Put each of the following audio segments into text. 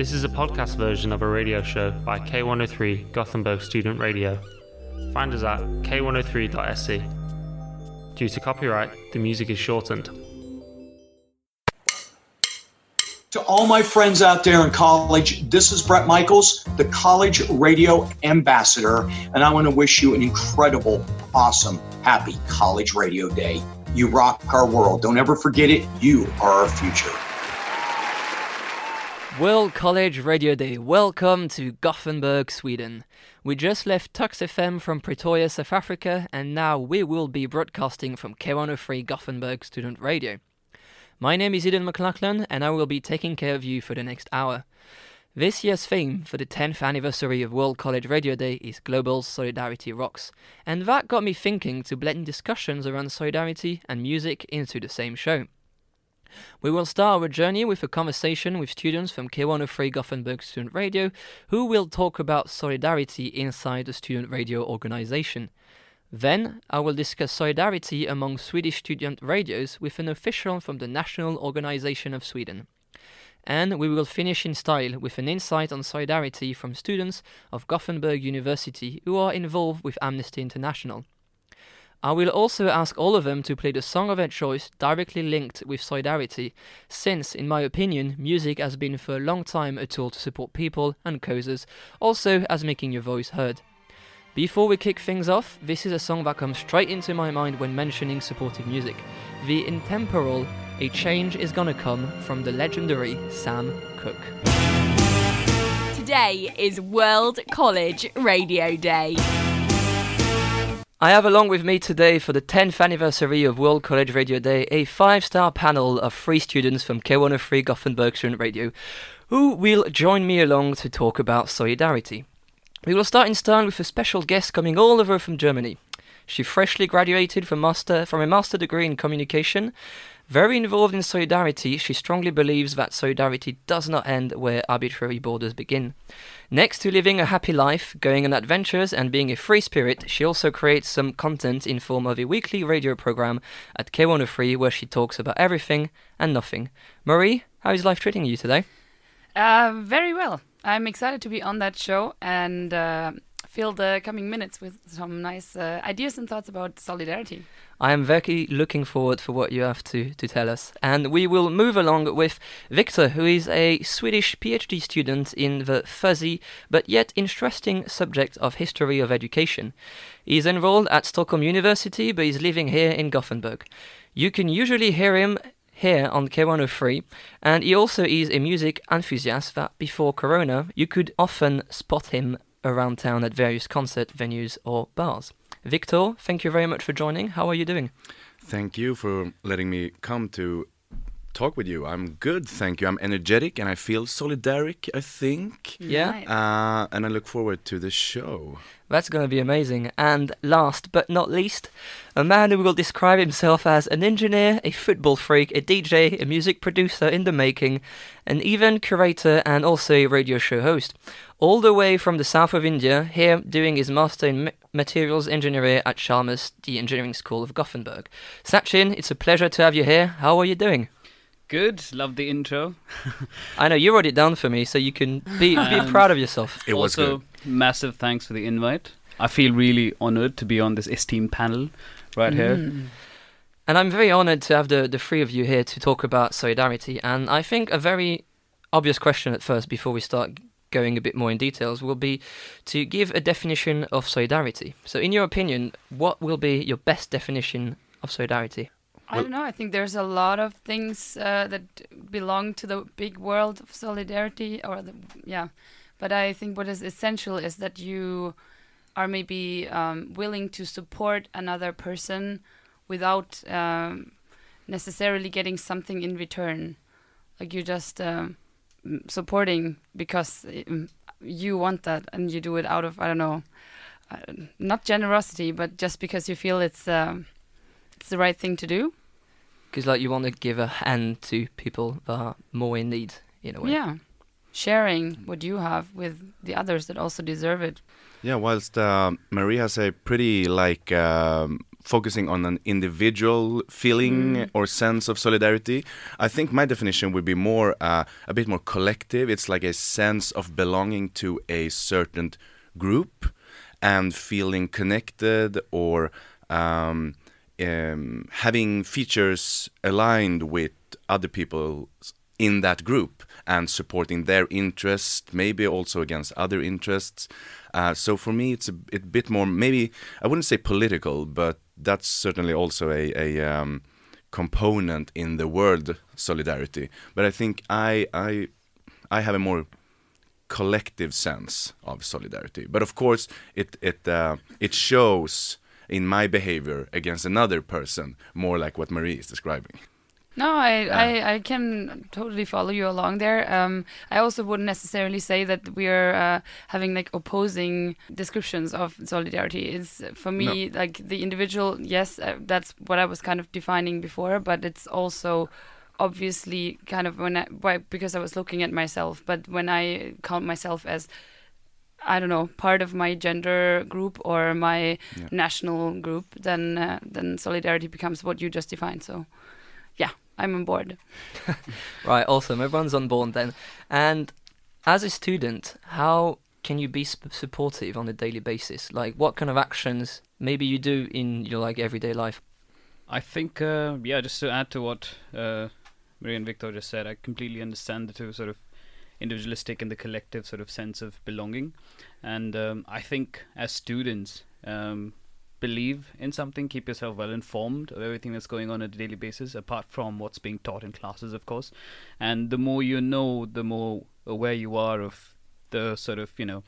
This is a podcast version of a radio show by K103 Gothenburg Student Radio. Find us at k103.se. Due to copyright, the music is shortened. To all my friends out there in college, this is Bret Michaels, the College Radio Ambassador, and I want to wish you an incredible, awesome, happy College Radio Day. You rock our world. Don't ever forget it. You are our future. World College Radio Day. Welcome to Gothenburg, Sweden. We just left Tuks FM from Pretoria, South Africa, and now we will be broadcasting from K103 Gothenburg Student Radio. My name is Eden McLachlan, and I will be taking care of you for the next hour. This year's theme for the 10th anniversary of World College Radio Day is Global Solidarity Rocks, and that got me thinking to blend discussions around solidarity and music into the same show. We will start our journey with a conversation with students from K103 Gothenburg Student Radio who will talk about solidarity inside the student radio organization. Then I will discuss solidarity among Swedish student radios with an official from the National Organization of Sweden. And we will finish in style with an insight on solidarity from students of Gothenburg University who are involved with Amnesty International. I will also ask all of them to play the song of their choice directly linked with solidarity, since, in my opinion, music has been for a long time a tool to support people and causes, also as making your voice heard. Before we kick things off, this is a song that comes straight into my mind when mentioning supportive music. The intemporal A Change Is Gonna Come from the legendary Sam Cooke. Today is World College Radio Day. I have along with me today for the 10th anniversary of World College Radio Day a five star panel of three students from K103 Gothenburg Student Radio who will join me along to talk about solidarity. We will start in style with a special guest coming all over from Germany. She freshly graduated from, master, from a master degree in communication. Very involved in solidarity, she strongly believes that solidarity does not end where arbitrary borders begin. Next to living a happy life, going on adventures, and being a free spirit, she also creates some content in form of a weekly radio program at K103 where she talks about everything and nothing. Marie, how is life treating you today? Uh, very well. I'm excited to be on that show and uh, fill the coming minutes with some nice uh, ideas and thoughts about solidarity. I am very looking forward for what you have to, to tell us. And we will move along with Victor, who is a Swedish PhD student in the fuzzy but yet interesting subject of history of education. He is enrolled at Stockholm University but is living here in Gothenburg. You can usually hear him here on K103, and he also is a music enthusiast that before Corona you could often spot him around town at various concert venues or bars. Victor, thank you very much for joining. How are you doing? Thank you for letting me come to talk with you. I'm good, thank you. I'm energetic and I feel solidaric, I think. Yeah. Uh, and I look forward to the show. That's going to be amazing. And last but not least, a man who will describe himself as an engineer, a football freak, a DJ, a music producer in the making, an event curator, and also a radio show host. All the way from the south of India, here doing his master in materials engineering at Chalmers, the engineering school of Gothenburg. Sachin, it's a pleasure to have you here. How are you doing? Good, love the intro. I know you wrote it down for me, so you can be, be proud of yourself. It was also, good. massive thanks for the invite. I feel really honored to be on this esteemed panel right here. Mm. And I'm very honored to have the, the three of you here to talk about solidarity. And I think a very obvious question at first, before we start going a bit more in details, will be to give a definition of solidarity. So, in your opinion, what will be your best definition of solidarity? I don't know. I think there's a lot of things uh, that belong to the big world of solidarity, or the, yeah. But I think what is essential is that you are maybe um, willing to support another person without um, necessarily getting something in return. Like you're just um, supporting because um, you want that, and you do it out of I don't know, uh, not generosity, but just because you feel it's um, it's the right thing to do. Because, like, you want to give a hand to people that are more in need, in a way. Yeah. Sharing what you have with the others that also deserve it. Yeah, whilst uh, Marie has a pretty like um, focusing on an individual feeling or sense of solidarity. I think my definition would be more uh, a bit more collective. It's like a sense of belonging to a certain group and feeling connected or um, um, having features aligned with other people in that group and supporting their interest, maybe also against other interests. Uh, so for me, it's a, a, bit more, maybe I wouldn't say political, but that's certainly also a, a um, component in the word solidarity. But I think I I I have a more collective sense of solidarity. But of course, it it uh, it shows in my behavior against another person more like what Marie is describing. No, I, I, I can totally follow you along there. Um, I also wouldn't necessarily say that we are uh, having like opposing descriptions of solidarity. It's for me No. like the individual. Yes, uh, that's what I was kind of defining before, but it's also obviously kind of when I why, because I was looking at myself. But when I count myself as I don't know part of my gender group or my Yeah. national group, then uh, then solidarity becomes what you just defined. So, yeah, I'm on board. Right, awesome. Everyone's on board then. And as a student, how can you be sp- supportive on a daily basis? Like, what kind of actions maybe you do in your like everyday life? I think, uh, yeah, just to add to what uh, Maria and Victor just said, I completely understand the two sort of individualistic and the collective sort of sense of belonging. And um, I think as students, um, believe in something, keep yourself well informed of everything that's going on on a daily basis, apart from what's being taught in classes, of course. And the more you know, the more aware you are of the sort of, you know,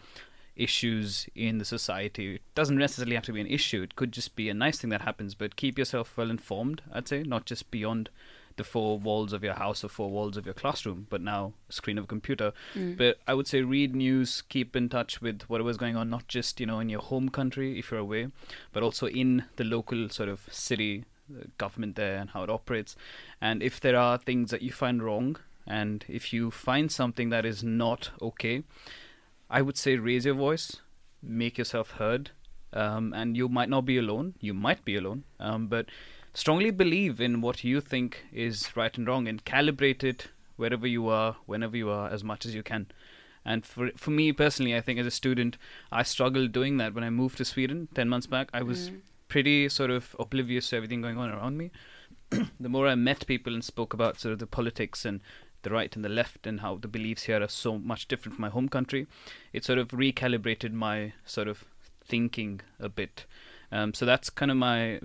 issues in the society. It doesn't necessarily have to be an issue. It could just be a nice thing that happens. But keep yourself well informed. I'd say not just beyond the four walls of your house or four walls of your classroom, but now screen of a computer. But I would say read news, keep in touch with whatever's going on, not just you know in your home country if you're away, but also in the local sort of city uh, government there and how it operates. And if there are things that you find wrong, and if you find something that is not okay, I would say raise your voice, make yourself heard, um, and you might not be alone. You might be alone, um, but strongly believe in what you think is right and wrong, and calibrate it wherever you are, whenever you are, as much as you can. And for for me personally, I think as a student, I struggled doing that when I moved to Sweden ten months back. I was pretty sort of oblivious to everything going on around me. the more I met people and spoke about sort of the politics and the right and the left and how the beliefs here are so much different from my home country, it sort of recalibrated my sort of thinking a bit. Um, so that's kind of my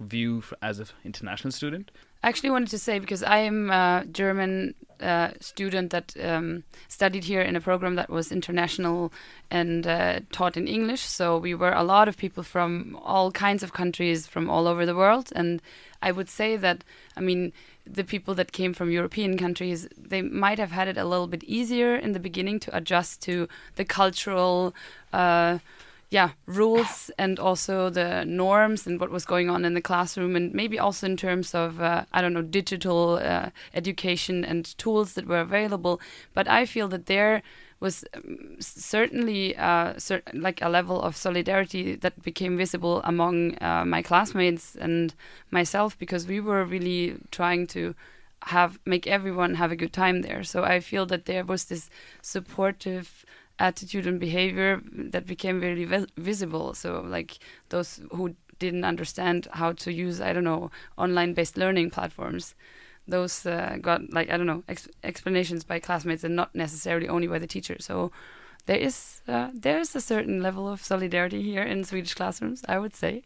view as an international student. I actually wanted to say because I am a German uh, student that um, studied here in a program that was international and uh, taught in English. So we were a lot of people from all kinds of countries from all over the world. And I would say that, I mean, the people that came from European countries, they might have had it a little bit easier in the beginning to adjust to the cultural. Uh, yeah rules and also the norms and what was going on in the classroom and maybe also in terms of uh, i don't know digital uh, education and tools that were available. But i feel that there was um, certainly uh, like a level of solidarity that became visible among uh, my classmates and myself because we were really trying to have make everyone have a good time there. So i feel that there was this supportive attitude and behavior that became very vis- visible. So, like those who didn't understand how to use, I don't know, online based learning platforms, those uh, got, like, I don't know, ex- explanations by classmates and not necessarily only by the teacher. So, there is uh, there is a certain level of solidarity here in Swedish classrooms, I would say.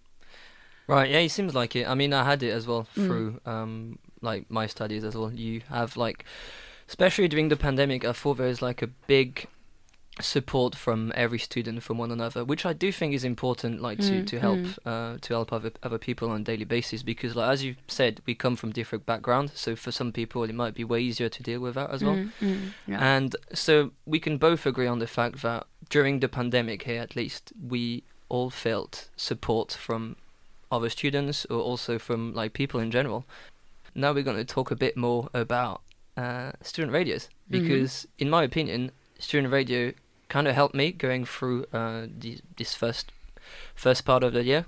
Right, yeah, it seems like it. I mean, I had it as well Mm. through um like my studies as well. You have like, especially during the pandemic, I thought there was like a big support from every student from one another, which I do think is important, like to Mm, to help mm. uh to help other other people on a daily basis because, like as you said, we come from different backgrounds, so for some people it might be way easier to deal with that as well. Mm, mm, yeah. And so we can both agree on the fact that during the pandemic here, at least, we all felt support from other students or also from like people in general. Now we're going to talk a bit more about uh, student radios because, in my opinion, student radio kind of helped me going through uh, the, this first first part of the year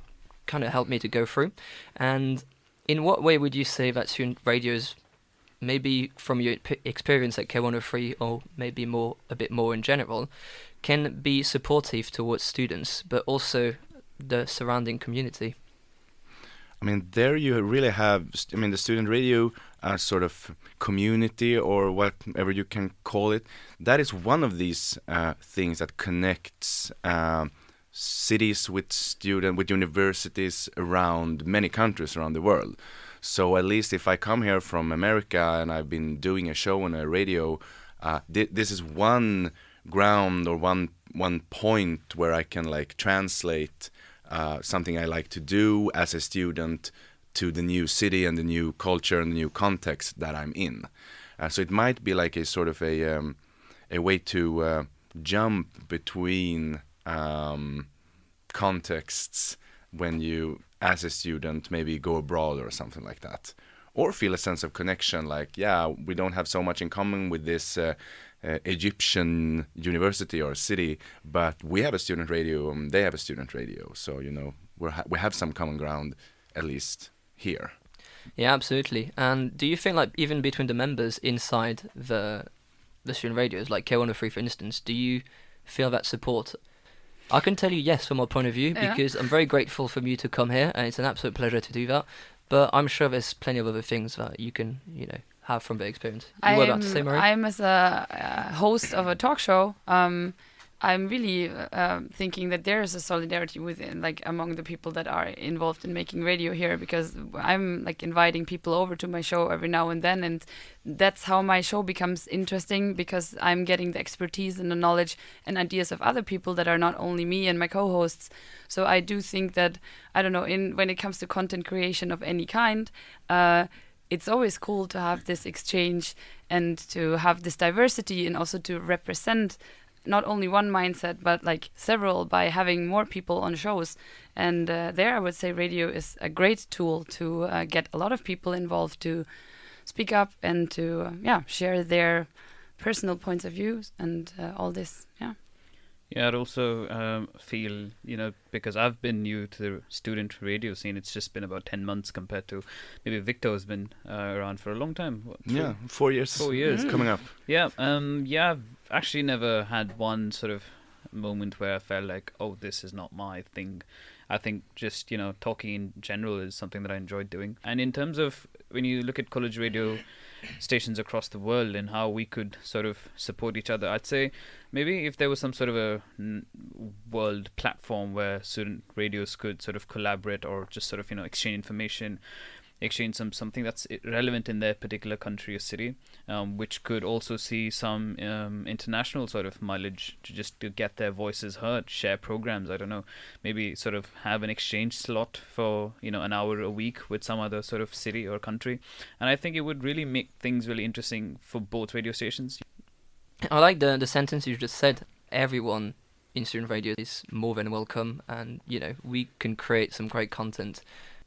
kind of helped me to go through. And in what way would you say that student radios, maybe from your experience at K103 or maybe more a bit more in general, can be supportive towards students, but also the surrounding community? I mean, there you really have, I mean, the student radio uh, sort of community or whatever you can call it. That is one of these uh, things that connects uh, cities with student with universities around many countries around the world. So at least if I come here from America and I've been doing a show on a radio, uh, th this is one ground or one one point where I can like translate uh, something I like to do as a student to the new city and the new culture and the new context that I'm in. Uh, so it might be like a sort of a um, a way to uh, jump between um, contexts when you, as a student, maybe go abroad or something like that, or feel a sense of connection. Like, yeah, we don't have so much in common with this. Uh, uh, Egyptian university or city, but we have a student radio and they have a student radio. So you know we ha we have some common ground, at least here. Yeah, absolutely. And do you think like even between the members inside the the student radios, like K103 for instance, do you feel that support? I can tell you yes from my point of view Yeah. because I'm very grateful for you to come here and it's an absolute pleasure to do that. But I'm sure there's plenty of other things that you can, you know, have from the experience. You were about to say, I'm, Marie? I'm as a uh, host of a talk show. Um, I'm really uh, thinking that there is a solidarity within, like, among the people that are involved in making radio here, because I'm like inviting people over to my show every now and then, and that's how my show becomes interesting because I'm getting the expertise and the knowledge and ideas of other people that are not only me and my co-hosts. So I do think that I don't know, in when it comes to content creation of any kind. Uh, it's always cool to have this exchange and to have this diversity and also to represent not only one mindset but like several by having more people on shows and uh, there i would say radio is a great tool to uh, get a lot of people involved to speak up and to uh, yeah share their personal points of views and uh, all this yeah Yeah, I'd also um, feel, you know, because I've been new to the student radio scene, it's just been about 10 months compared to maybe Victor has been uh, around for a long time. What, Yeah, four years. Four years. coming up. Yeah, um, yeah, I've actually never had one sort of moment where I felt like, oh, this is not my thing. I think just, you know, talking in general is something that I enjoyed doing. And in terms of when you look at college radio stations across the world and how we could sort of support each other, I'd say maybe if there was some sort of a world platform where student radios could sort of collaborate or just sort of, you know, exchange information exchange some something that's relevant in their particular country or city, um, which could also see some um, international sort of mileage to just to get their voices heard, share programs. I don't know, maybe sort of have an exchange slot for you know an hour a week with some other sort of city or country, and I think it would really make things really interesting for both radio stations. I like the the sentence you just said. Everyone in student radio is more than welcome, and you know we can create some great content,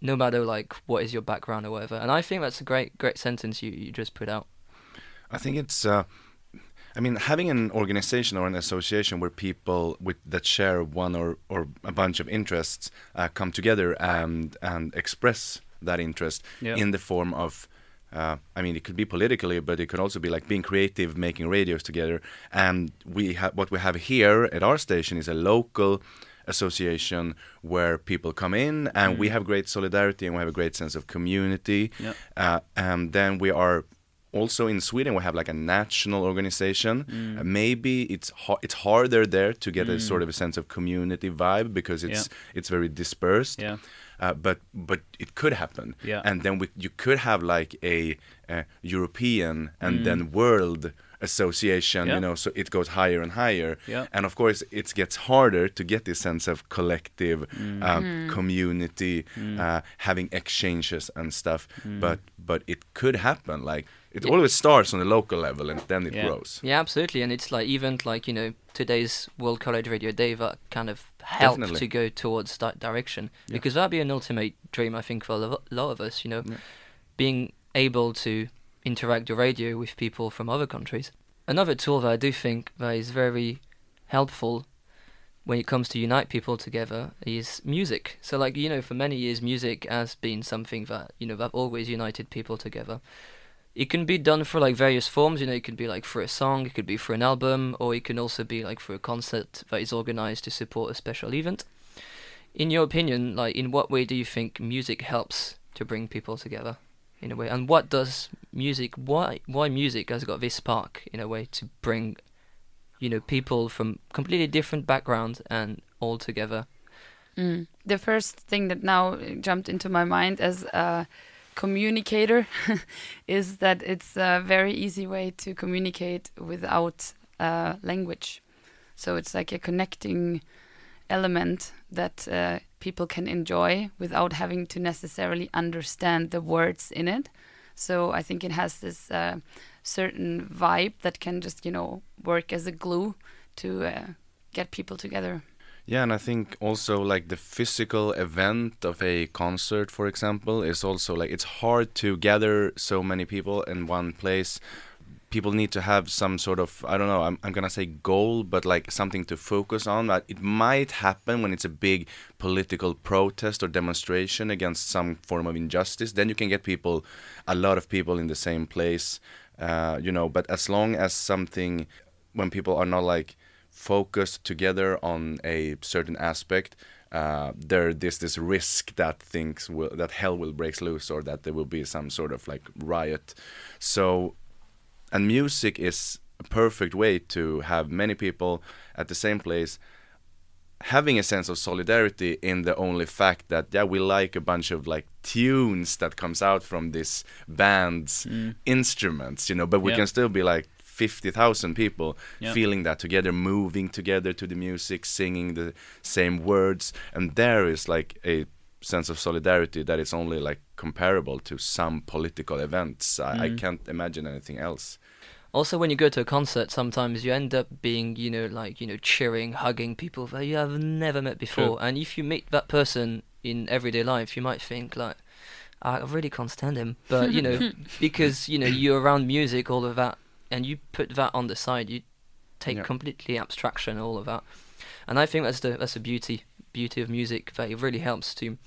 no matter like what is your background or whatever. And I think that's a great great sentence you you just put out. I think it's. Uh, I mean, having an organization or an association where people with that share one or, or a bunch of interests uh, come together and and express that interest Yeah. in the form of. Uh, I mean, it could be politically, but it could also be like being creative, making radios together. And we have what we have here at our station is a local association where people come in, and we have great solidarity and we have a great sense of community. Yeah. Uh, and then we are also in Sweden we have like a national organization. Uh, maybe it's ha- it's harder there to get a sort of a sense of community vibe because it's it's very dispersed. Yeah. Uh, but but it could happen. Yeah. And then we you could have like a, uh European and then world association. Mm. Yeah. You know, so it goes higher and higher. Yeah. And of course, it gets harder to get this sense of collective Mm. um, community, uh, having exchanges and stuff. Mm. But but it could happen. Like it always starts on the local level and then it Yeah. grows. Yeah, absolutely, and it's like even like you know today's World College Radio Day that kind of helped Definitely. to go towards that direction because that'd be an ultimate dream I think for a lo- lot of us. You know, Yeah. being able to interact the radio with people from other countries. Another tool that I do think that is very helpful when it comes to unite people together is music. So like you know, for many years, music has been something that you know that always united people together. It can be done for like various forms. You know, it could be like for a song, it could be for an album, or it can also be like for a concert that is organized to support a special event. In your opinion, like in what way do you think music helps to bring people together? In a way, and what does music? Why why music has got this spark in a way to bring you know people from completely different backgrounds and all together Mm. The first thing that now jumped into my mind as a communicator is that it's a very easy way to communicate without uh, language. So it's like a connecting element that uh, people can enjoy without having to necessarily understand the words in it. So I think it has this uh, certain vibe that can just, you know, work as a glue to uh, get people together. Yeah, and I think also like the physical event of a concert, for example, is also like it's hard to gather so many people in one place. People need to have some sort of I don't know I'm I'm gonna say goal, but like something to focus on. That it might happen when it's a big political protest or demonstration against some form of injustice. Then you can get people, a lot of people in the same place, uh, you know. But as long as something, when people are not like focused together on a certain aspect, uh, there there's this risk that things will that hell will break loose or that there will be some sort of like riot. So, and music is a perfect way to have many people at the same place having a sense of solidarity in the only fact that yeah we like a bunch of like tunes that comes out from this band's mm. instruments you know but we Yeah. can still be like 50,000 people Yeah. feeling that together moving together to the music singing the same words and there is like a sense of solidarity that is only like comparable to some political events. I, I can't imagine anything else. Also when you go to a concert sometimes you end up being you know like you know cheering hugging people that you have never met before. And if you meet that person in everyday life you might think like "Ah, i really can't stand him. But you know because you know you're around music all of that and you put that on the side you take Yeah. completely abstraction all of that. And i think that's the that's the beauty beauty of music that it really helps to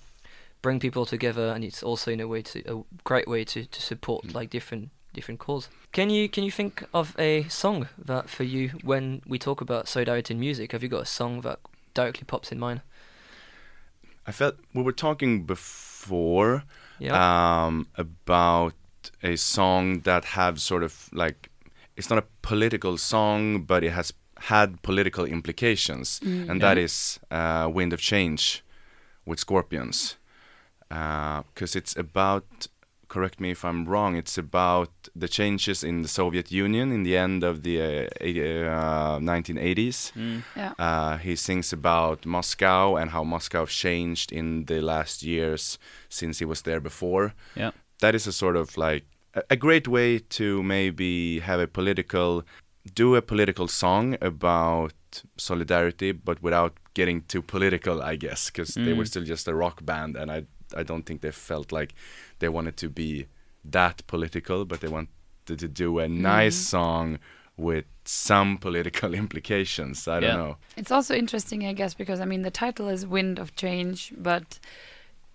bring people together and it's also in a way to a great way to, to support like different different cause can you can you think of a song that for you when we talk about solidarity in music have you got a song that directly pops in mind? I felt we were talking before yeah. um, about a song that have sort of like it's not a political song, but it has had political implications, and that is uh, "Wind of Change" with Scorpions, because it's about. Correct me if I'm wrong. It's about the changes in the Soviet Union in the end of the uh, 80, uh, 1980s. Yeah. Uh, he sings about Moscow and how Moscow changed in the last years since he was there before. Yeah. That is a sort of like a, a great way to maybe have a political, do a political song about solidarity, but without getting too political, I guess, because they were still just a rock band, and I I don't think they felt like they wanted to be that political, but they wanted to do a mm-hmm. nice song with some political implications. I don't know. It's also interesting, I guess, because I mean the title is Wind of Change, but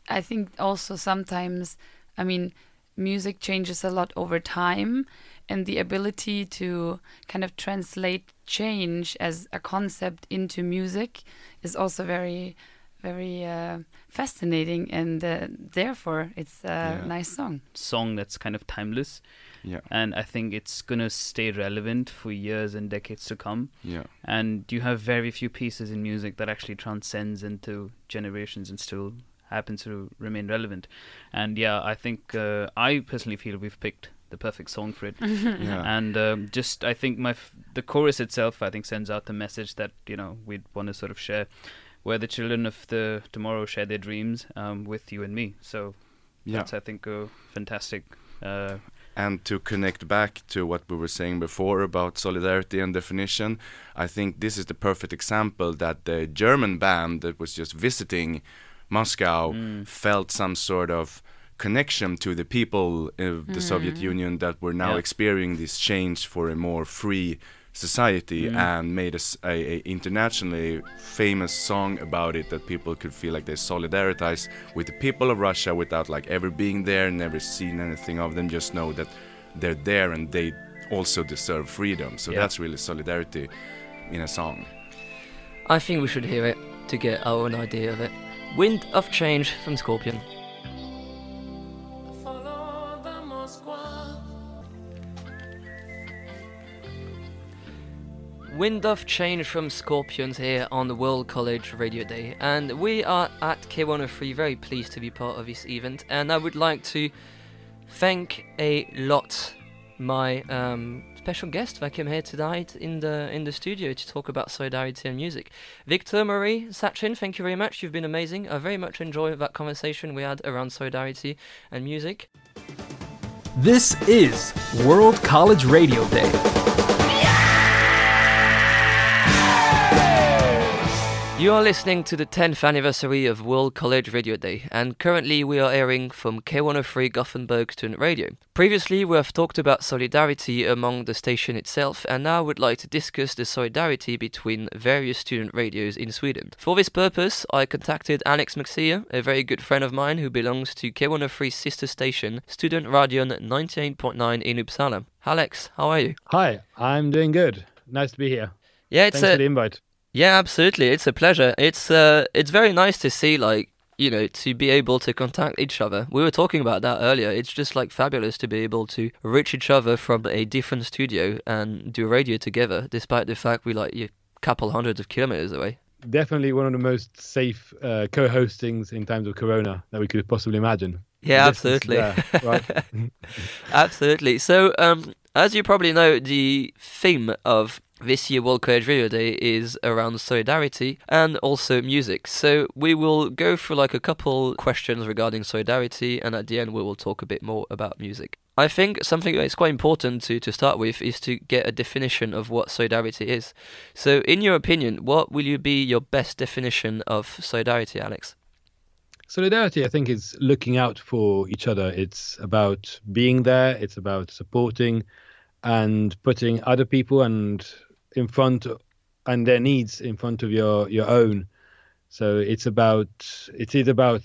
I think also sometimes, I mean, music changes a lot over time, and the ability to kind of translate change as a concept into music is also very, very uh, fascinating, and uh, therefore it's a Yeah. nice song. Song that's kind of timeless, Yeah, and I think it's gonna stay relevant for years and decades to come. yeah, and you have very few pieces in music that actually transcends into generations and still happen to remain relevant and yeah i think uh, i personally feel we've picked the perfect song for it yeah. and um, just i think my f- the chorus itself i think sends out the message that you know we'd want to sort of share where the children of the tomorrow share their dreams um, with you and me so yeah. that's i think a fantastic uh, And to connect back to what we were saying before about solidarity and definition, I think this is the perfect example that the German band that was just visiting Moscow felt some sort of connection to the people of the Soviet Union that were now Yeah. experiencing this change for a more free society mm. and made a internationally famous song about it that people could feel like they solidarize with the people of Russia without like ever being there, never seen anything of them, just know that they're there and they also deserve freedom. So Yeah. that's really solidarity in a song. I think we should hear it to get our own idea of it. Wind of Change from Scorpion. Wind of Change from Scorpions here on the World College Radio Day, and we are at K103 very pleased to be part of this event. And I would like to thank a lot my um, special guest that came here tonight in the in the studio to talk about solidarity and music. Victor, Marie, Sachin, thank you very much. You've been amazing. I very much enjoyed that conversation we had around solidarity and music. This is World College Radio Day. You are listening to the 10th anniversary of World College Radio Day, and currently we are airing from K103 Gothenburg Student Radio. Previously, we have talked about solidarity among the station itself, and now I would like to discuss the solidarity between various student radios in Sweden. For this purpose, I contacted Alex Maxia, a very good friend of mine who belongs to K103's sister station, Studentradion 98.9 in Uppsala. Alex, how are you? Hi, I'm doing good. Nice to be here. Yeah, it's Thanks a for the invite. Yeah, absolutely. It's a pleasure. It's uh it's very nice to see like, you know, to be able to contact each other. We were talking about that earlier. It's just like fabulous to be able to reach each other from a different studio and do radio together despite the fact we like a couple hundreds of kilometers away. Definitely one of the most safe uh, co-hostings in times of Corona that we could possibly imagine. Yeah, absolutely. there, right? Absolutely. So, um, as you probably know, the theme of this year World College Radio Day is around solidarity and also music. So we will go through like a couple questions regarding solidarity, and at the end we will talk a bit more about music. I think something that's quite important to, to start with is to get a definition of what solidarity is. So, in your opinion, what will you be your best definition of solidarity, Alex? Solidarity, I think, is looking out for each other. It's about being there. It's about supporting and putting other people and in front and their needs in front of your your own. So it's about it is about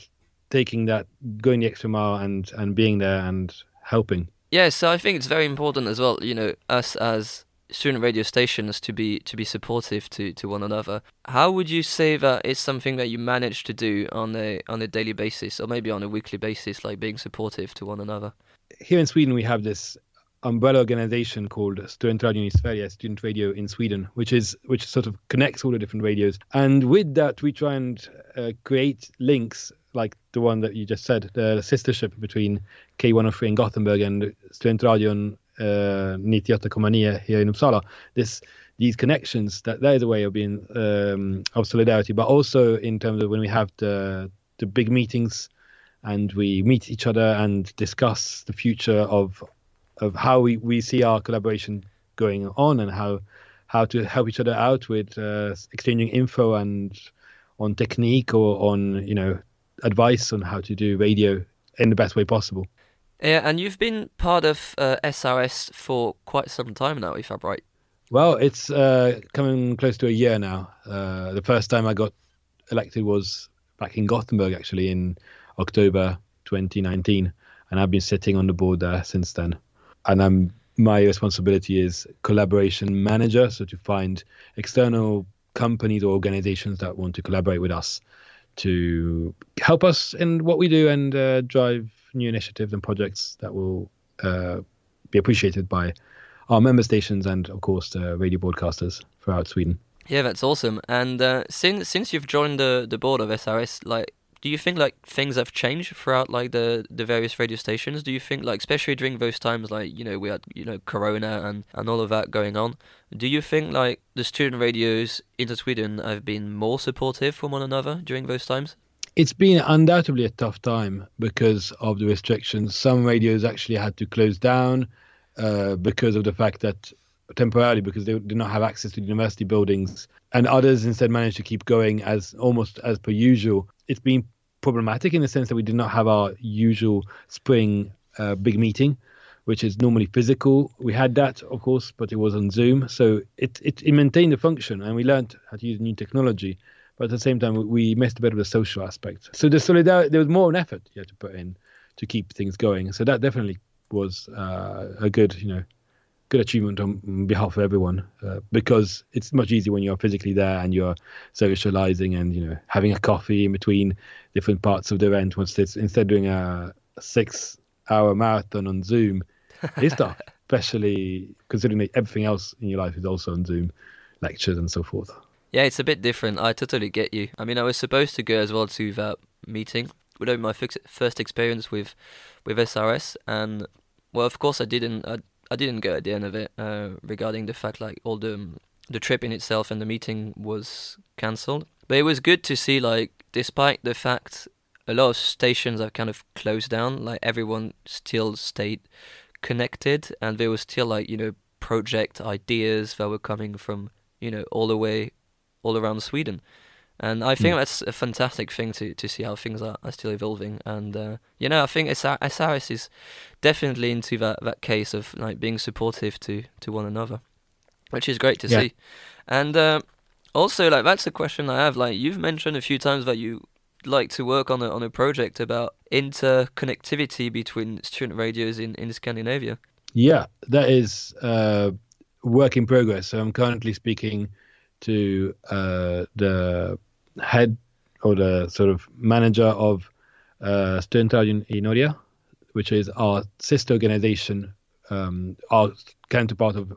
taking that going the extra mile and and being there and helping. Yeah, so I think it's very important as well, you know, us as student radio stations to be to be supportive to, to one another. How would you say that it's something that you manage to do on a on a daily basis or maybe on a weekly basis, like being supportive to one another? Here in Sweden, we have this umbrella organization called Studentradion i Sverige, Student Radio in Sweden, which is which sort of connects all the different radios. And with that, we try and uh, create links like the one that you just said, the sistership between K103 in Gothenburg and Studentradion uh, 98,9 here in Uppsala. This these connections that that is a way of being um, of solidarity, but also in terms of when we have the the big meetings and we meet each other and discuss the future of of how we, we see our collaboration going on and how how to help each other out with uh, exchanging info and on technique or on you know advice on how to do radio in the best way possible. Yeah, and you've been part of uh, SRS for quite some time now, if I'm right. Well, it's uh, coming close to a year now. Uh, the first time I got elected was back in Gothenburg, actually, in October 2019, and I've been sitting on the board there since then. And I'm my responsibility is collaboration manager, so to find external companies or organizations that want to collaborate with us to help us in what we do and uh, drive new initiatives and projects that will uh, be appreciated by our member stations and, of course, the radio broadcasters throughout Sweden. Yeah, that's awesome. And uh, since since you've joined the, the board of SRS, like, do you think like things have changed throughout like the, the various radio stations? Do you think like especially during those times like you know we had you know Corona and, and all of that going on? Do you think like the student radios in Sweden have been more supportive from one another during those times? It's been undoubtedly a tough time because of the restrictions. Some radios actually had to close down uh, because of the fact that temporarily because they did not have access to university buildings and others instead managed to keep going as almost as per usual it's been problematic in the sense that we did not have our usual spring uh, big meeting which is normally physical. We had that, of course, but it was on Zoom. So it, it, it maintained the function and we learned how to use new technology. But at the same time, we missed a bit of the social aspect. So the solidarity, there was more an effort you had to put in to keep things going. So that definitely was uh, a good, you know, good achievement on behalf of everyone uh, because it's much easier when you're physically there and you're socializing and you know having a coffee in between different parts of the event. Once it's instead of doing a six-hour marathon on Zoom, it's tough, especially considering that everything else in your life is also on Zoom, lectures and so forth. Yeah, it's a bit different. I totally get you. I mean, I was supposed to go as well to that meeting. Without my first experience with with SRS, and well, of course, I didn't. I, I didn't go at the end of it uh, regarding the fact like all the the trip in itself and the meeting was cancelled. But it was good to see like, despite the fact a lot of stations have kind of closed down, like everyone still stayed connected and there was still like you know project ideas that were coming from you know all the way all around Sweden and I think mm. that's a fantastic thing to, to see how things are, are still evolving and uh, you know I think SRS is definitely into that, that case of like being supportive to, to one another which is great to yeah. see and uh, also like that's a question I have like you've mentioned a few times that you like to work on a on a project about interconnectivity between student radios in, in Scandinavia. Yeah, that is uh, work in progress. So I'm currently speaking to uh, the head or the sort of manager of uh, Studentradion i Norge, which is our sister organization, um, our counterpart of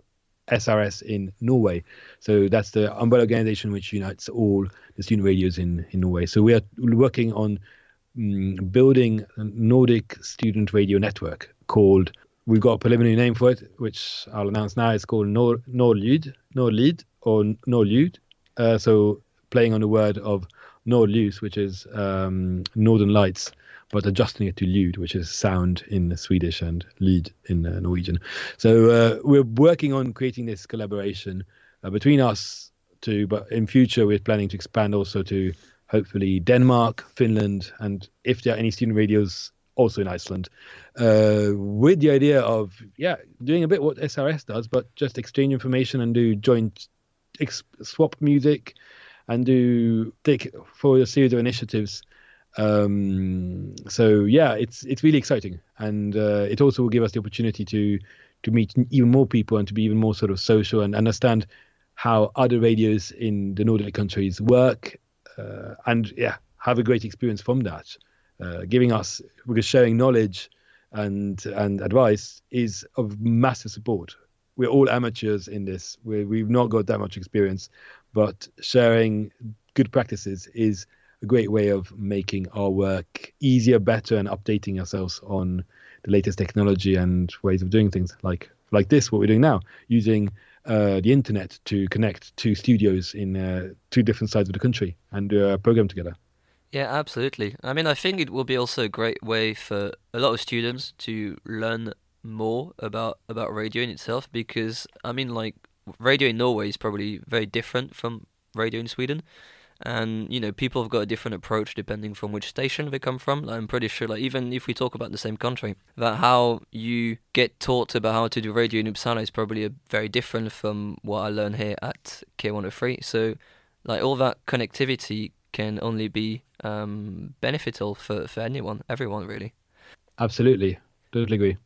SRS in Norway. So that's the umbrella organization which unites all the student radios in, in Norway. So we are working on um, building a Nordic student radio network called, we've got a preliminary name for it, which I'll announce now. It's called Nor, Norlyd or Norlyd. Uh, so playing on the word of Nordljus, which is um, Northern Lights but adjusting it to lyd, which is sound in Swedish and lead in uh, Norwegian. So uh, we're working on creating this collaboration uh, between us two, but in future we're planning to expand also to hopefully Denmark, Finland, and if there are any student radios also in Iceland, uh, with the idea of yeah doing a bit what SRS does, but just exchange information and do joint ex- swap music and do take for a series of initiatives um, so yeah, it's it's really exciting, and uh, it also will give us the opportunity to to meet even more people and to be even more sort of social and understand how other radios in the Nordic countries work, uh, and yeah, have a great experience from that. Uh, giving us because sharing knowledge and and advice is of massive support. We're all amateurs in this. we we've not got that much experience, but sharing good practices is a great way of making our work easier, better, and updating ourselves on the latest technology and ways of doing things like like this, what we're doing now, using uh, the internet to connect two studios in uh, two different sides of the country and do a program together. Yeah, absolutely. I mean, I think it will be also a great way for a lot of students to learn more about about radio in itself because I mean, like radio in Norway is probably very different from radio in Sweden. And you know people have got a different approach depending from which station they come from. Like, i'm pretty sure like even if we talk about the same country that how you get taught about how to do radio in uppsala is probably a very different from what i learn here at k103 so like all that connectivity can only be um, beneficial for, for anyone everyone really. Absolutely. Totally agree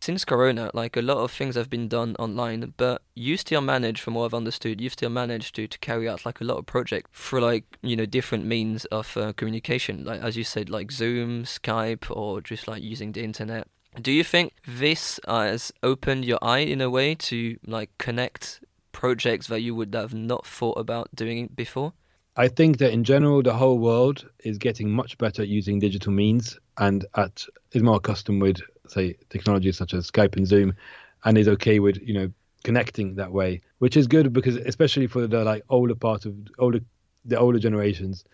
since Corona, like a lot of things have been done online, but you still manage, from what I've understood, you've still managed to, to carry out like a lot of projects for like you know different means of uh, communication, like as you said, like Zoom, Skype, or just like using the internet. Do you think this has opened your eye in a way to like connect projects that you would have not thought about doing before? I think that in general, the whole world is getting much better using digital means and at is more accustomed with say technologies such as Skype and Zoom, and is okay with you know connecting that way, which is good because especially for the like older part of older the older generations.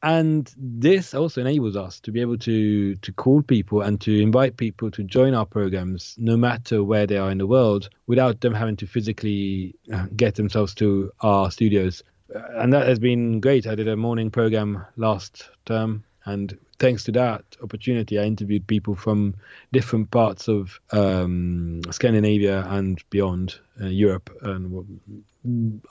And this also enables us to be able to to call people and to invite people to join our programs, no matter where they are in the world, without them having to physically uh, get themselves to our studios. And that has been great. I did a morning program last term and thanks to that opportunity, I interviewed people from different parts of um, Scandinavia and beyond uh, Europe, and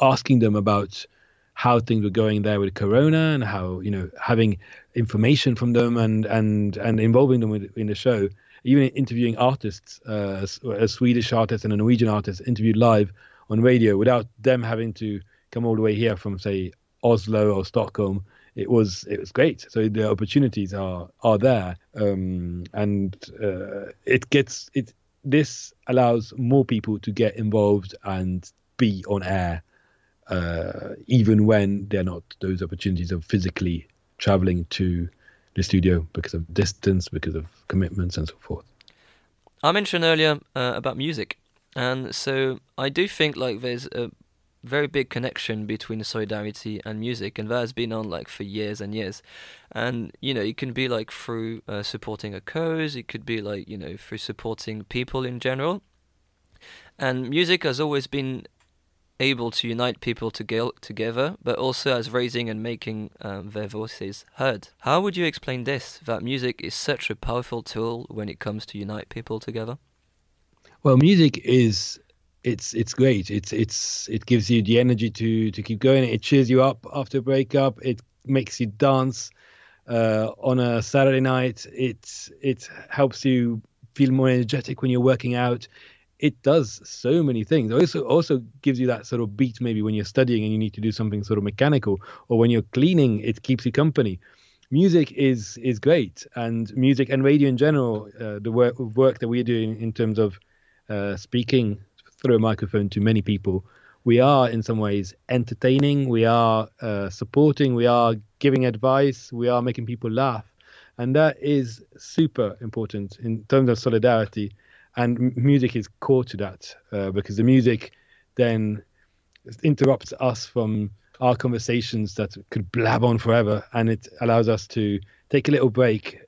asking them about how things were going there with Corona and how you know having information from them and and and involving them with, in the show. Even interviewing artists, uh, a Swedish artist and a Norwegian artist interviewed live on radio without them having to come all the way here from say Oslo or Stockholm it was it was great. So the opportunities are are there, um, and uh, it gets it. This allows more people to get involved and be on air, uh, even when they're not those opportunities of physically traveling to the studio because of distance, because of commitments, and so forth. I mentioned earlier uh, about music, and so I do think like there's a very big connection between solidarity and music, and that has been on like for years and years. And you know, it can be like through uh, supporting a cause, it could be like you know through supporting people in general. And music has always been able to unite people to get together, but also as raising and making um, their voices heard. How would you explain this? That music is such a powerful tool when it comes to unite people together. Well, music is it's it's great. It's it's it gives you the energy to to keep going. It cheers you up after a breakup. It makes you dance uh, on a Saturday night. It it helps you feel more energetic when you're working out. It does so many things. It also also gives you that sort of beat maybe when you're studying and you need to do something sort of mechanical, or when you're cleaning, it keeps you company. Music is is great, and music and radio in general. Uh, the work work that we're doing in terms of uh, speaking through a microphone to many people, we are in some ways entertaining, we are uh, supporting, we are giving advice, we are making people laugh. And that is super important in terms of solidarity. And music is core to that uh, because the music then interrupts us from our conversations that could blab on forever. And it allows us to take a little break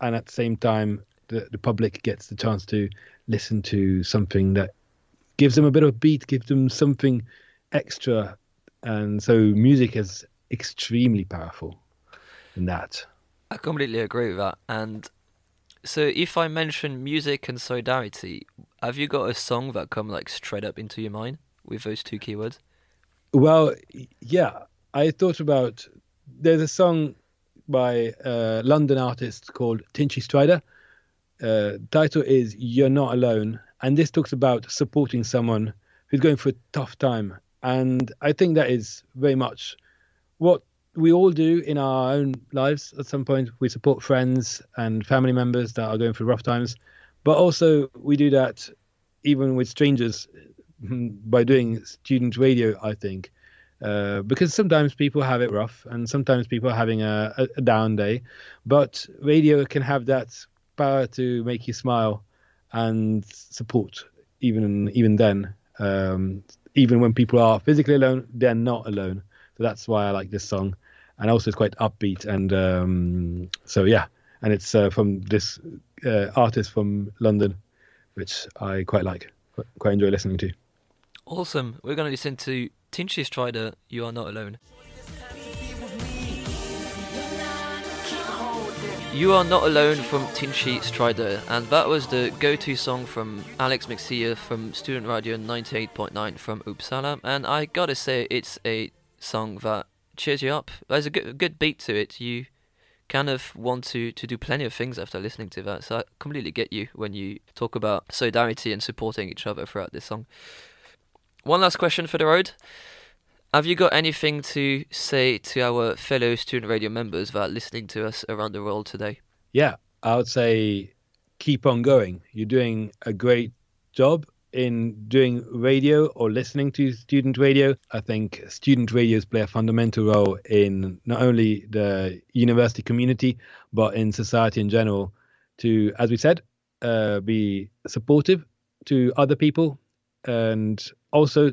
and at the same time the, the public gets the chance to listen to something that gives them a bit of a beat, gives them something extra. And so music is extremely powerful in that. I completely agree with that. And so if I mention music and solidarity, have you got a song that come like straight up into your mind with those two keywords? Well, yeah. I thought about there's a song by a London artist called Tinchy Stryder. Uh, title is "You're Not Alone," and this talks about supporting someone who's going through a tough time. And I think that is very much what we all do in our own lives. At some point, we support friends and family members that are going through rough times, but also we do that even with strangers by doing student radio. I think. Uh, because sometimes people have it rough and sometimes people are having a, a, a down day, but radio can have that power to make you smile and support even even then. Um, even when people are physically alone, they're not alone. So that's why I like this song, and also it's quite upbeat. And um, so yeah, and it's uh, from this uh, artist from London, which I quite like, quite enjoy listening to. Awesome. We're going to listen to Tinchy Stryder. You are not alone. You Are Not Alone from Tinchy Stryder, and that was the go to song from Alex McSeer from Student Radio 98.9 from Uppsala. And I gotta say, it's a song that cheers you up. There's a good, good beat to it. You kind of want to, to do plenty of things after listening to that. So I completely get you when you talk about solidarity and supporting each other throughout this song. One last question for the road. Have you got anything to say to our fellow student radio members that are listening to us around the world today? Yeah, I would say keep on going. You're doing a great job in doing radio or listening to student radio. I think student radios play a fundamental role in not only the university community, but in society in general to, as we said, uh, be supportive to other people and also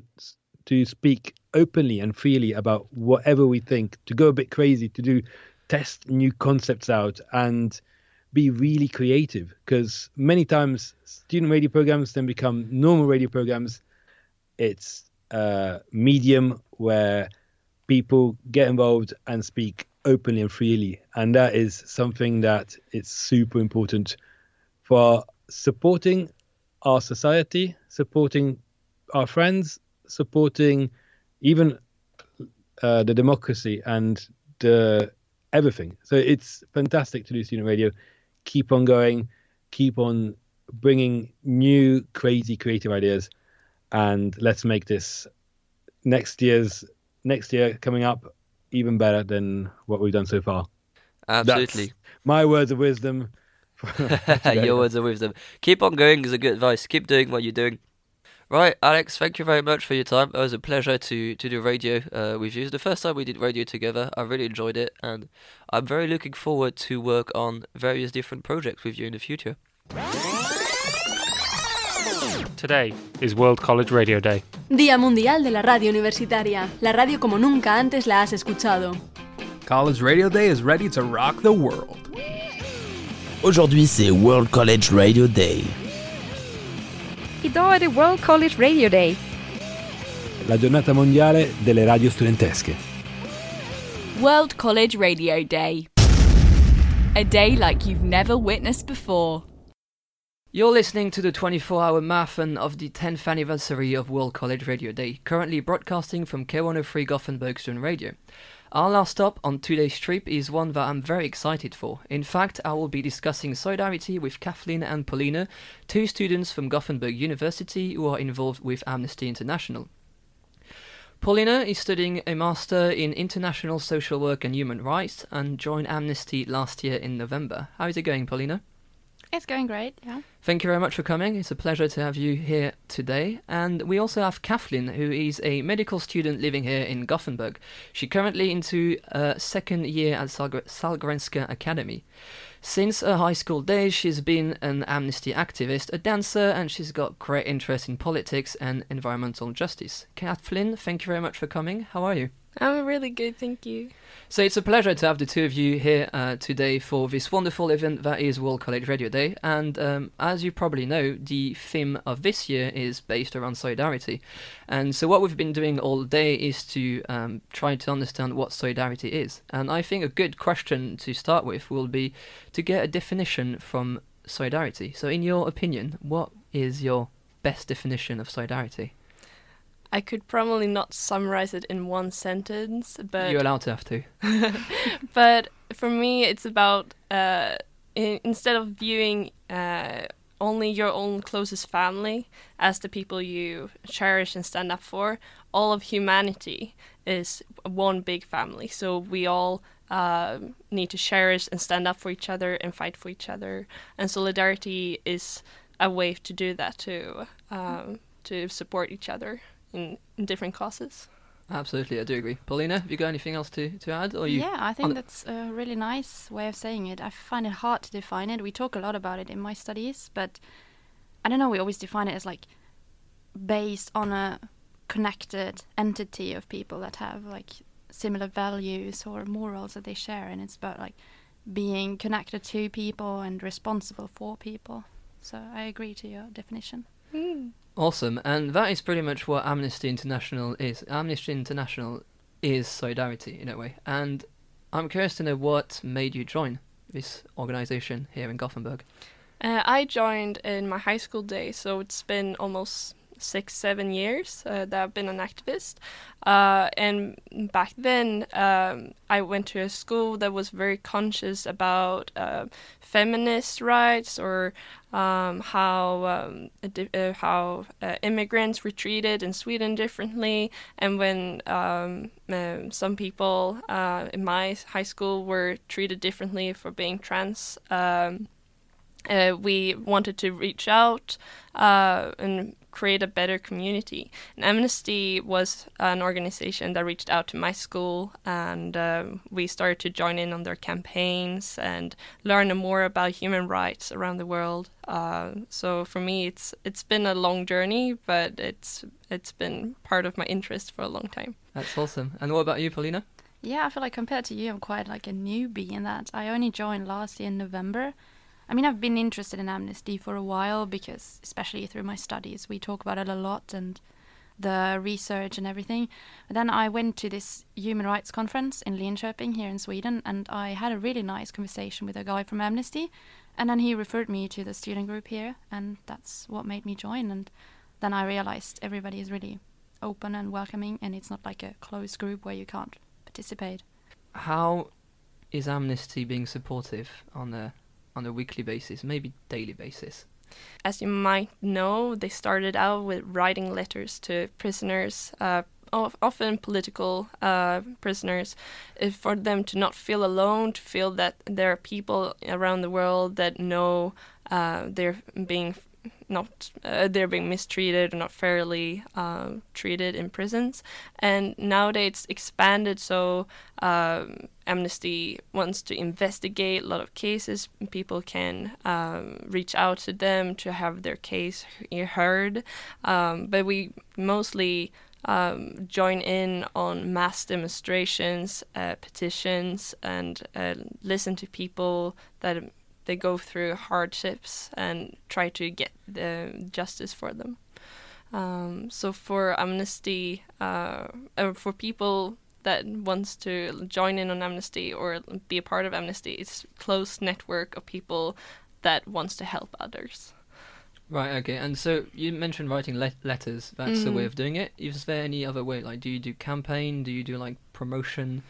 to speak openly and freely about whatever we think, to go a bit crazy, to do test new concepts out and be really creative because many times student radio programs then become normal radio programs. It's a medium where people get involved and speak openly and freely, and that is something that is super important for supporting our society, supporting our friends, supporting even uh, the democracy and the everything. So it's fantastic to do student radio. Keep on going, keep on bringing new, crazy, creative ideas, and let's make this next year's next year coming up even better than what we've done so far. Absolutely. That's my words of wisdom. Your words of wisdom. Keep on going is a good advice. Keep doing what you're doing. Right, Alex, thank you very much for your time. It was a pleasure to, to do radio uh, with you. It's the first time we did radio together. I really enjoyed it, and I'm very looking forward to work on various different projects with you in the future. Today is World College Radio Day. Día Mundial de la Radio Universitaria, la radio como nunca antes la has escuchado. College Radio Day is ready to rock the world. Aujourd'hui, c'est World College Radio Day. Idag är det World College Radio Day. La giornata mondiale delle radio studentesche. World College Radio Day. A day like you've never witnessed before. You're listening to the 24 hour marathon of the 10th anniversary of World College Radio Day, currently broadcasting from K103 Gothenburg Student Radio. Our last stop on today's trip is one that I'm very excited for. In fact, I will be discussing solidarity with Kathleen and Paulina, two students from Gothenburg University who are involved with Amnesty International. Paulina is studying a Master in International Social Work and Human Rights and joined Amnesty last year in November. How is it going, Paulina? It's going great, yeah. Thank you very much for coming. It's a pleasure to have you here today. And we also have Kathleen, who is a medical student living here in Gothenburg. She currently into a second year at Salg- Sahlgrenska Academy. Since her high school days, she's been an amnesty activist, a dancer, and she's got great interest in politics and environmental justice. Kathleen, thank you very much for coming. How are you? I'm really good, thank you. So it's a pleasure to have the two of you here uh, today for this wonderful event that is World College Radio Day. And um, as you probably know, the theme of this year is based around solidarity. And so what we've been doing all day is to um, try to understand what solidarity is. And I think a good question to start with will be to get a definition from solidarity. So, in your opinion, what is your best definition of solidarity? I could probably not summarize it in one sentence, but you're allowed to have to. but for me, it's about uh, in, instead of viewing uh, only your own closest family as the people you cherish and stand up for, all of humanity is one big family. So we all uh, need to cherish and stand up for each other and fight for each other. And solidarity is a way to do that too, um, to support each other in, in different causes. Absolutely, I do agree. Paulina, have you got anything else to, to add? Or you yeah, I think that's a really nice way of saying it. I find it hard to define it. We talk a lot about it in my studies, but I don't know, we always define it as like based on a connected entity of people that have like similar values or morals that they share and it's about like being connected to people and responsible for people. So I agree to your definition. Mm. Awesome, and that is pretty much what Amnesty International is. Amnesty International is solidarity in a way, and I'm curious to know what made you join this organization here in Gothenburg. Uh, I joined in my high school days, so it's been almost six, seven years uh, that I've been an activist. Uh, and back then, um, I went to a school that was very conscious about uh, feminist rights or um, how um, uh, how uh, immigrants were treated in Sweden differently, and when um, um, some people uh, in my high school were treated differently for being trans. Um, uh, we wanted to reach out uh, and create a better community. And Amnesty was an organization that reached out to my school, and uh, we started to join in on their campaigns and learn more about human rights around the world. Uh, so for me, it's it's been a long journey, but it's it's been part of my interest for a long time. That's awesome. And what about you, Paulina? Yeah, I feel like compared to you, I'm quite like a newbie in that. I only joined last year in November. I mean, I've been interested in amnesty for a while because, especially through my studies, we talk about it a lot, and the research and everything. But then I went to this human rights conference in Linköping here in Sweden, and I had a really nice conversation with a guy from Amnesty, and then he referred me to the student group here, and that's what made me join. And then I realized everybody is really open and welcoming, and it's not like a closed group where you can't participate. How is Amnesty being supportive on a on a weekly basis, maybe daily basis? As you might know, they started out with writing letters to prisoners, uh, often political uh, prisoners, for them to not feel alone, to feel that there are people around the world that know uh, they're being not uh, they're being mistreated or not fairly uh, treated in prisons. And nowadays it's expanded, so um, Amnesty wants to investigate a lot of cases. People can um, reach out to them to have their case heard. Um, but we mostly um, join in on mass demonstrations, uh, petitions, and uh, listen to people that they go through hardships and try to get the justice for them. Um, so for Amnesty, uh, uh, for people that wants to join in on Amnesty or be a part of Amnesty, it's a close network of people that wants to help others. Right. Okay. And so you mentioned writing le- letters. That's mm-hmm. a way of doing it. Is there any other way? Like, do you do campaign? Do you do like promotion?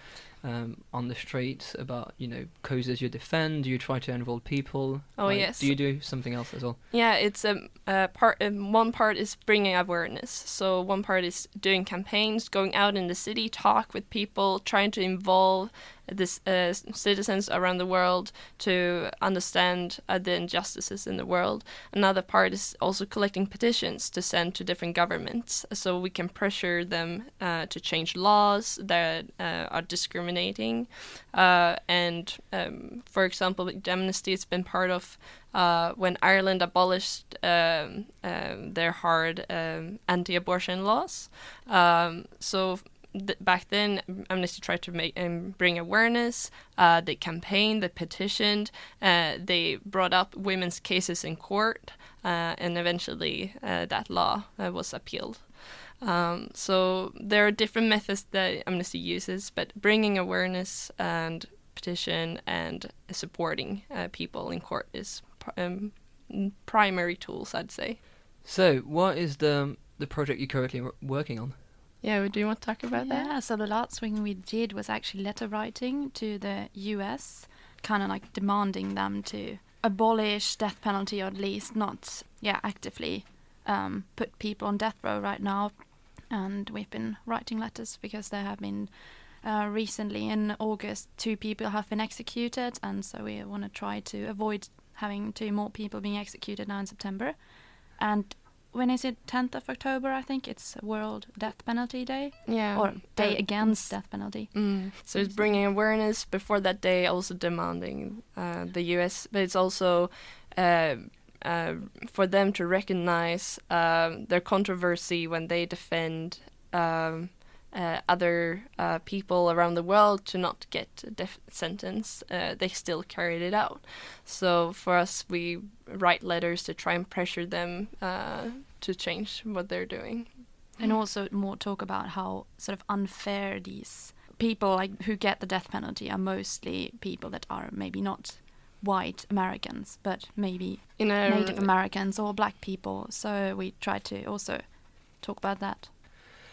Um, on the streets about you know causes you defend? Do you try to involve people? Oh like, yes. Do you do something else as well? Yeah, it's um, a part. Um, one part is bringing awareness. So one part is doing campaigns, going out in the city, talk with people, trying to involve this uh, citizens around the world to understand uh, the injustices in the world. Another part is also collecting petitions to send to different governments, so we can pressure them uh, to change laws that uh, are discriminating. Uh, and um, for example, Amnesty has been part of. Uh, when Ireland abolished um, um, their hard um, anti-abortion laws, um, so th- back then, Amnesty tried to make um, bring awareness. Uh, they campaigned, they petitioned, uh, they brought up women's cases in court, uh, and eventually uh, that law uh, was appealed. Um, so there are different methods that Amnesty uses, but bringing awareness and petition and supporting uh, people in court is pr- um, primary tools, I'd say. So, what is the the project you're currently working on? Yeah, do you want to talk about yeah, that? Yeah, so the last thing we did was actually letter writing to the US, kind of like demanding them to abolish death penalty or at least not, yeah, actively um, put people on death row right now. And we've been writing letters because there have been uh, recently in August two people have been executed, and so we want to try to avoid having two more people being executed now in September. And when is it? 10th of october i think. It's world death penalty day. Yeah. Or day uh, against death penalty. Mm. so it's bringing awareness. Before that day also demanding uh, the us but it's also uh, uh, for them to recognize um, their controversy when they defend um, uh, other uh, people around the world to not get a death sentence, uh, they still carried it out. So for us, we write letters to try and pressure them uh, to change what they're doing. And also more talk about how sort of unfair these people like who get the death penalty are mostly people that are maybe not white Americans, but maybe Native Americans or black people. So we try to also talk about that.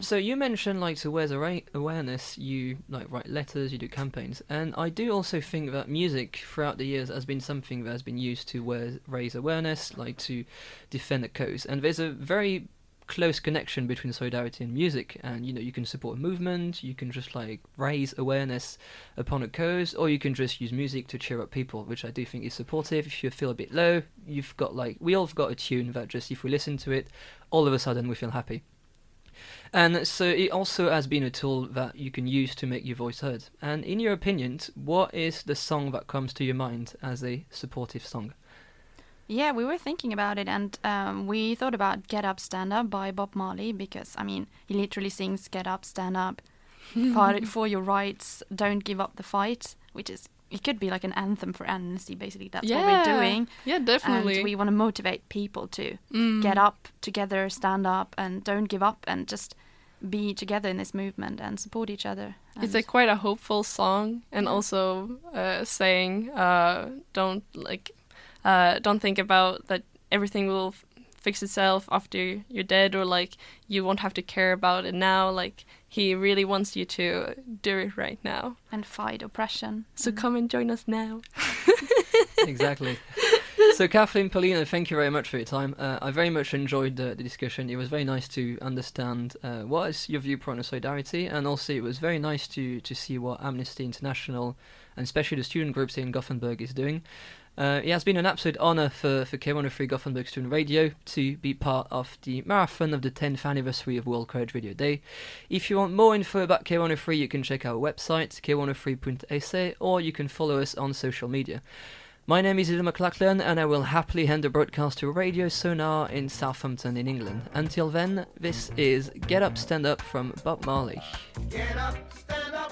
So you mentioned like to raise awareness, you like write letters, you do campaigns, and I do also think that music throughout the years has been something that has been used to raise awareness, like to defend a cause. And there's a very close connection between solidarity and music and you know you can support a movement you can just like raise awareness upon a cause or you can just use music to cheer up people which i do think is supportive if you feel a bit low you've got like we all have got a tune that just if we listen to it all of a sudden we feel happy and so it also has been a tool that you can use to make your voice heard. And in your opinion, what is the song that comes to your mind as a supportive song? Yeah, we were thinking about it, and um, we thought about "Get Up, Stand Up" by Bob Marley because I mean, he literally sings "Get up, stand up, fight for your rights, don't give up the fight," which is it could be like an anthem for amnesty. Basically, that's yeah. what we're doing. Yeah, definitely. And we want to motivate people to Mm. get up together, stand up, and don't give up, and just be together in this movement and support each other. It's a quite a hopeful song, and also uh, saying, uh, "Don't like, uh, don't think about that. Everything will fix itself after you're dead, or like you won't have to care about it now. Like he really wants you to do it right now, and fight oppression. So come and join us now. exactly. So, Kathleen, Paulina, thank you very much for your time. Uh, I very much enjoyed the, the discussion. It was very nice to understand uh, what is your viewpoint on solidarity, and also it was very nice to, to see what Amnesty International, and especially the student groups here in Gothenburg, is doing. Uh, it has been an absolute honour for, for K103 Gothenburg Student Radio to be part of the marathon of the 10th anniversary of World College Radio Day. If you want more info about K103, you can check our website, k103.se, or you can follow us on social media. My name is Ido McLachlan, and I will happily hand the broadcast to Radio Sonar in Southampton, in England. Until then, this is Get Up, Stand Up from Bob Marley. Get up, stand up.